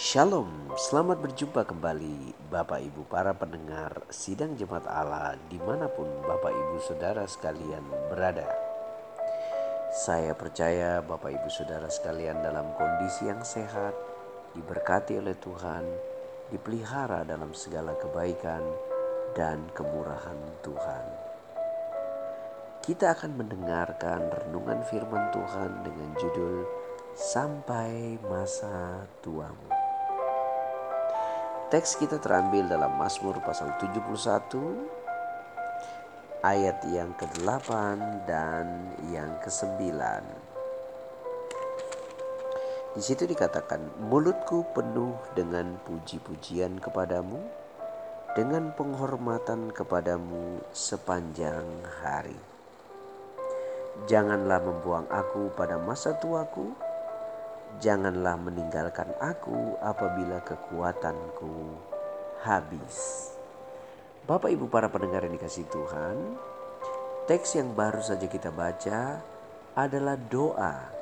Shalom, selamat berjumpa kembali Bapak Ibu para pendengar Sidang Jemaat Allah di mana pun Bapak Ibu Saudara sekalian berada. Saya percaya Bapak Ibu Saudara sekalian dalam kondisi yang sehat, diberkati oleh Tuhan, dipelihara dalam segala kebaikan dan kemurahan Tuhan. Kita akan mendengarkan renungan firman Tuhan dengan judul Sampai Masa Tuamu. Teks kita terambil dalam Mazmur pasal 71 ayat yang ke-8 dan yang ke-9. Di situ dikatakan, mulutku penuh dengan puji-pujian kepadamu, dengan penghormatan kepadamu sepanjang hari. Janganlah membuang aku pada masa tuaku, Janganlah meninggalkan aku apabila kekuatanku habis. Bapak Ibu para pendengar yang dikasih Tuhan, teks yang baru saja kita baca adalah doa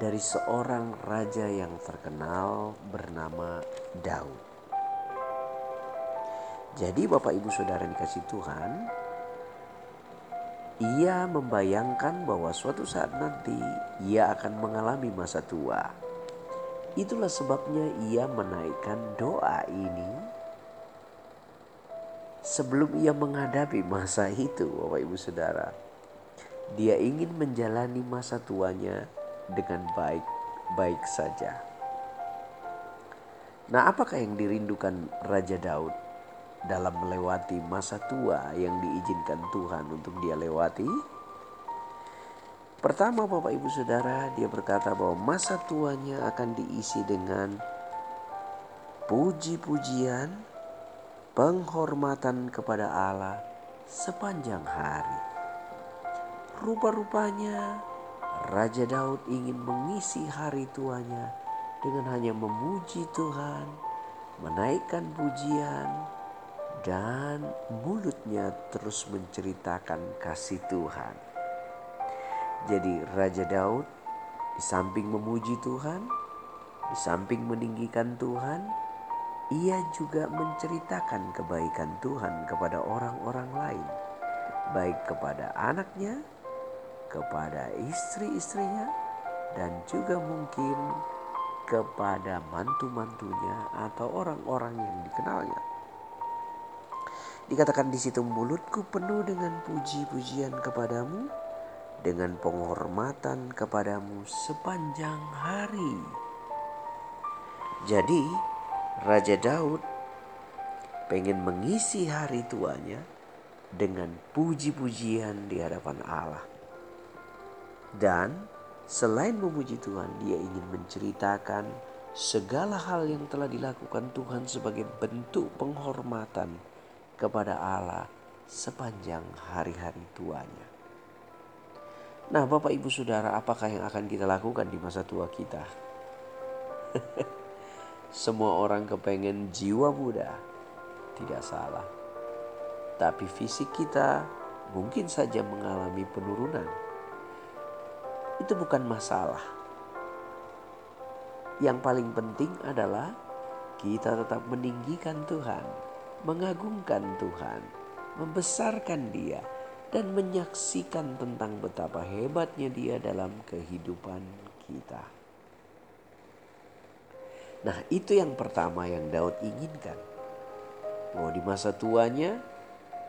dari seorang raja yang terkenal bernama Daud. Jadi Bapak Ibu Saudara yang dikasih Tuhan, ia membayangkan bahwa suatu saat nanti ia akan mengalami masa tua. Itulah sebabnya ia menaikkan doa ini sebelum ia menghadapi masa itu, Bapak Ibu Saudara. Dia ingin menjalani masa tuanya dengan baik-baik saja. Nah, apakah yang dirindukan Raja Daud dalam melewati masa tua yang diizinkan Tuhan untuk dia lewati? Pertama Bapak Ibu Saudara dia berkata bahwa masa tuanya akan diisi dengan puji-pujian, penghormatan kepada Allah sepanjang hari. Rupa-rupanya Raja Daud ingin mengisi hari tuanya dengan hanya memuji Tuhan, menaikkan pujian, dan mulutnya terus menceritakan kasih Tuhan. Jadi Raja Daud di samping memuji Tuhan, di samping meninggikan Tuhan, ia juga menceritakan kebaikan Tuhan kepada orang-orang lain, baik kepada anaknya, kepada istri-istrinya, dan juga mungkin kepada mantu-mantunya atau orang-orang yang dikenalnya. Dikatakan di situ mulutku penuh dengan puji-pujian kepadamu dengan penghormatan kepadamu sepanjang hari. Jadi, Raja Daud pengen mengisi hari tuanya dengan puji-pujian di hadapan Allah. Dan selain memuji Tuhan, dia ingin menceritakan segala hal yang telah dilakukan Tuhan sebagai bentuk penghormatan kepada Allah sepanjang hari-hari tuanya. Nah, Bapak Ibu Saudara, apakah yang akan kita lakukan di masa tua kita? Semua orang kepengen jiwa muda, tidak salah. Tapi fisik kita mungkin saja mengalami penurunan. Itu bukan masalah. Yang paling penting adalah kita tetap meninggikan Tuhan, mengagungkan Tuhan, membesarkan Dia dan menyaksikan tentang betapa hebatnya Dia dalam kehidupan kita. Nah, itu yang pertama yang Daud inginkan. Bahwa di masa tuanya,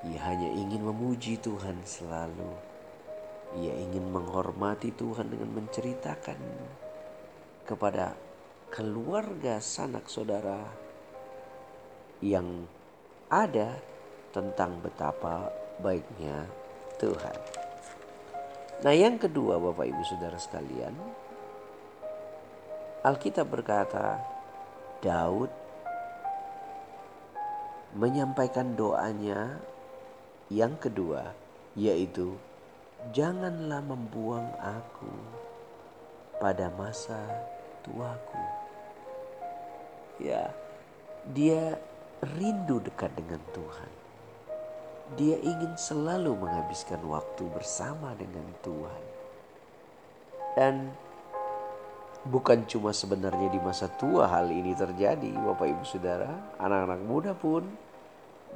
ia hanya ingin memuji Tuhan selalu. Ia ingin menghormati Tuhan dengan menceritakan kepada keluarga sanak saudara yang ada tentang betapa baiknya Tuhan. Nah, yang kedua, Bapak Ibu Saudara sekalian, Alkitab berkata, Daud menyampaikan doanya yang kedua, yaitu janganlah membuang aku pada masa tuaku. Ya, dia rindu dekat dengan Tuhan. Dia ingin selalu menghabiskan waktu bersama dengan Tuhan. Dan Bukan cuma sebenarnya di masa tua hal ini terjadi, Bapak Ibu Saudara, anak-anak muda pun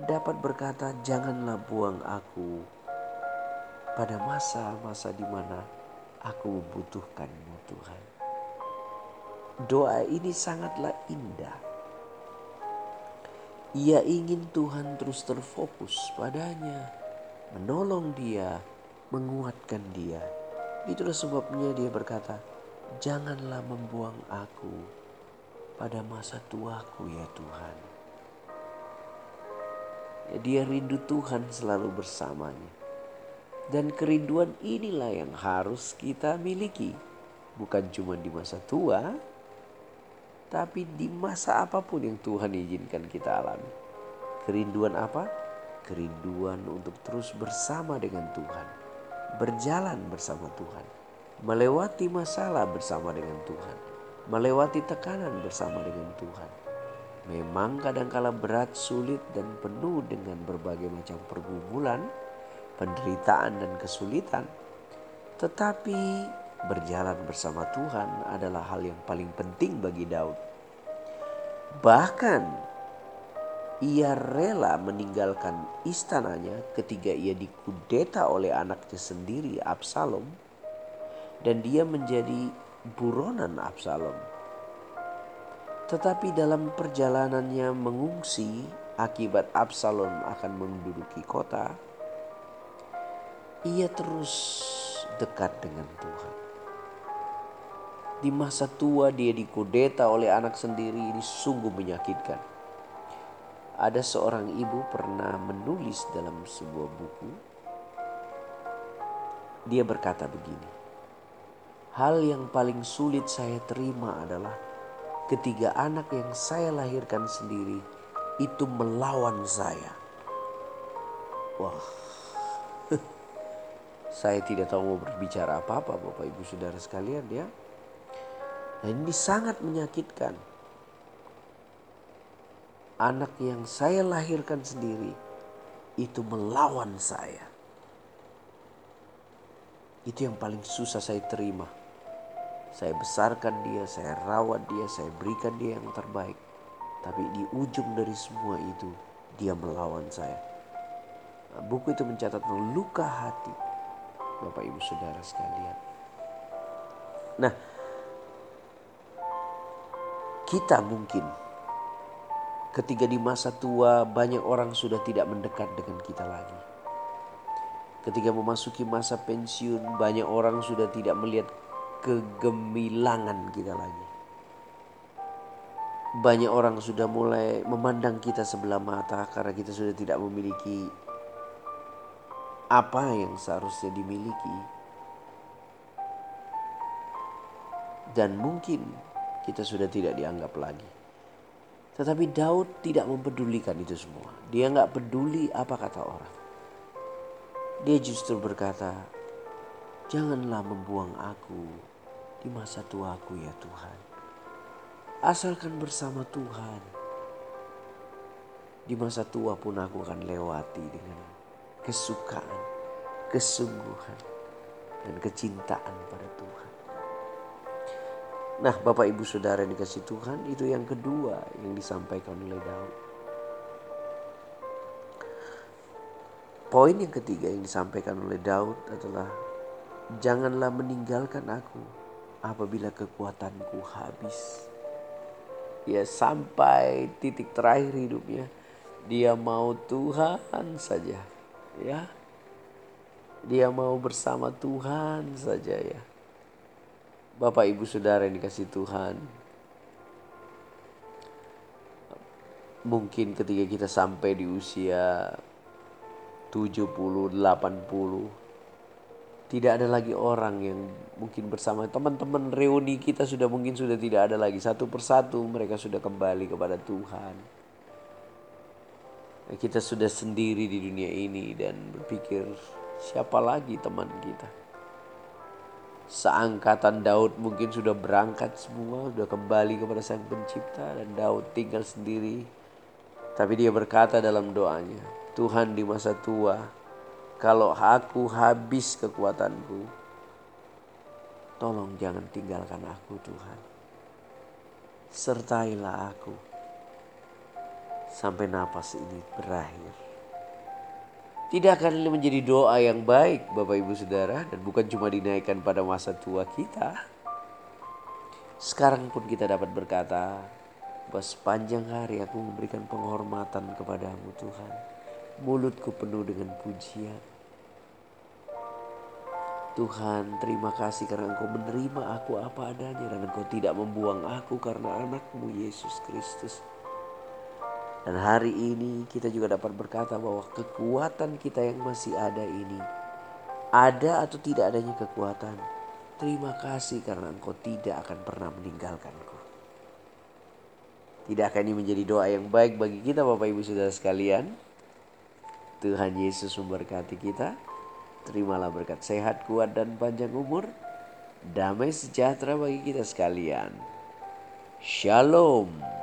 dapat berkata, "Janganlah buang aku pada masa-masa di mana aku membutuhkanmu, Tuhan." Doa ini sangatlah indah. Ia ingin Tuhan terus terfokus padanya, menolong dia, menguatkan dia. Itulah sebabnya dia berkata, Janganlah membuang aku pada masa tuaku ya Tuhan. Ya, dia rindu Tuhan selalu bersamanya. Dan kerinduan inilah yang harus kita miliki. Bukan cuma di masa tua, tapi di masa apa pun yang Tuhan izinkan kita alami. Kerinduan apa? Kerinduan untuk terus bersama dengan Tuhan. Berjalan bersama Tuhan melewati masalah bersama dengan Tuhan, melewati tekanan bersama dengan Tuhan. Memang kadangkala berat, sulit, dan penuh dengan berbagai macam pergumulan, penderitaan, dan kesulitan. Tetapi berjalan bersama Tuhan adalah hal yang paling penting bagi Daud. Bahkan ia rela meninggalkan istananya ketika ia dikudeta oleh anaknya sendiri Absalom dan dia menjadi buronan Absalom. Tetapi dalam perjalanannya mengungsi akibat Absalom akan menduduki kota, ia terus dekat dengan Tuhan. Di masa tua dia dikudeta oleh anak sendiri ini sungguh menyakitkan. Ada seorang ibu pernah menulis dalam sebuah buku. Dia berkata begini, Hal yang paling sulit saya terima adalah ketiga anak yang saya lahirkan sendiri itu melawan saya. Wah, saya tidak tahu mau berbicara apa-apa Bapak Ibu Saudara sekalian ya. Nah ini sangat menyakitkan. Anak yang saya lahirkan sendiri itu melawan saya. Itu yang paling susah saya terima. Saya besarkan dia, saya rawat dia, saya berikan dia yang terbaik. Tapi di ujung dari semua itu, dia melawan saya. Buku itu mencatat luka hati Bapak Ibu Saudara sekalian. Nah, kita mungkin ketika di masa tua banyak orang sudah tidak mendekat dengan kita lagi. Ketika memasuki masa pensiun banyak orang sudah tidak melihat kegemilangan kita lagi. Banyak orang sudah mulai memandang kita sebelah mata karena kita sudah tidak memiliki apa yang seharusnya dimiliki. Dan mungkin kita sudah tidak dianggap lagi. Tetapi Daud tidak mempedulikan itu semua. Dia nggak peduli apa kata orang. Dia justru berkata, Janganlah membuang aku di masa tuaku ya Tuhan. Asalkan bersama Tuhan. Di masa tua pun aku akan lewati dengan kesukaan, kesungguhan, dan kecintaan pada Tuhan. Nah Bapak Ibu Saudara yang dikasih Tuhan itu yang kedua yang disampaikan oleh Daud. Poin yang ketiga yang disampaikan oleh Daud adalah janganlah meninggalkan aku apabila kekuatanku habis. Ya sampai titik terakhir hidupnya dia mau Tuhan saja ya. Dia mau bersama Tuhan saja ya. Bapak Ibu Saudara yang dikasih Tuhan. Mungkin ketika kita sampai di usia 70, 80, tidak ada lagi orang yang mungkin bersama. Teman-teman reuni kita sudah mungkin sudah tidak ada lagi. Satu persatu mereka sudah kembali kepada Tuhan. Kita sudah sendiri di dunia ini dan berpikir siapa lagi teman kita seangkatan Daud mungkin sudah berangkat semua sudah kembali kepada sang pencipta dan Daud tinggal sendiri tapi dia berkata dalam doanya Tuhan di masa tua kalau aku habis kekuatanku, tolong jangan tinggalkan aku Tuhan. Sertailah aku sampai napas ini berakhir. Tidak akan menjadi doa yang baik Bapak Ibu Saudara dan bukan cuma dinaikkan pada masa tua kita. Sekarang pun kita dapat berkata bahwa sepanjang hari aku memberikan penghormatan kepadamu Tuhan. Mulutku penuh dengan pujian. Tuhan terima kasih karena engkau menerima aku apa adanya dan engkau tidak membuang aku karena anakmu Yesus Kristus. Dan hari ini kita juga dapat berkata bahwa kekuatan kita yang masih ada ini, ada atau tidak adanya kekuatan, terima kasih karena engkau tidak akan pernah meninggalkanku. Tidak akan ini menjadi doa yang baik bagi kita Bapak Ibu Saudara sekalian. Tuhan Yesus memberkati kita. Terimalah berkat sehat, kuat, dan panjang umur. Damai sejahtera bagi kita sekalian. Shalom.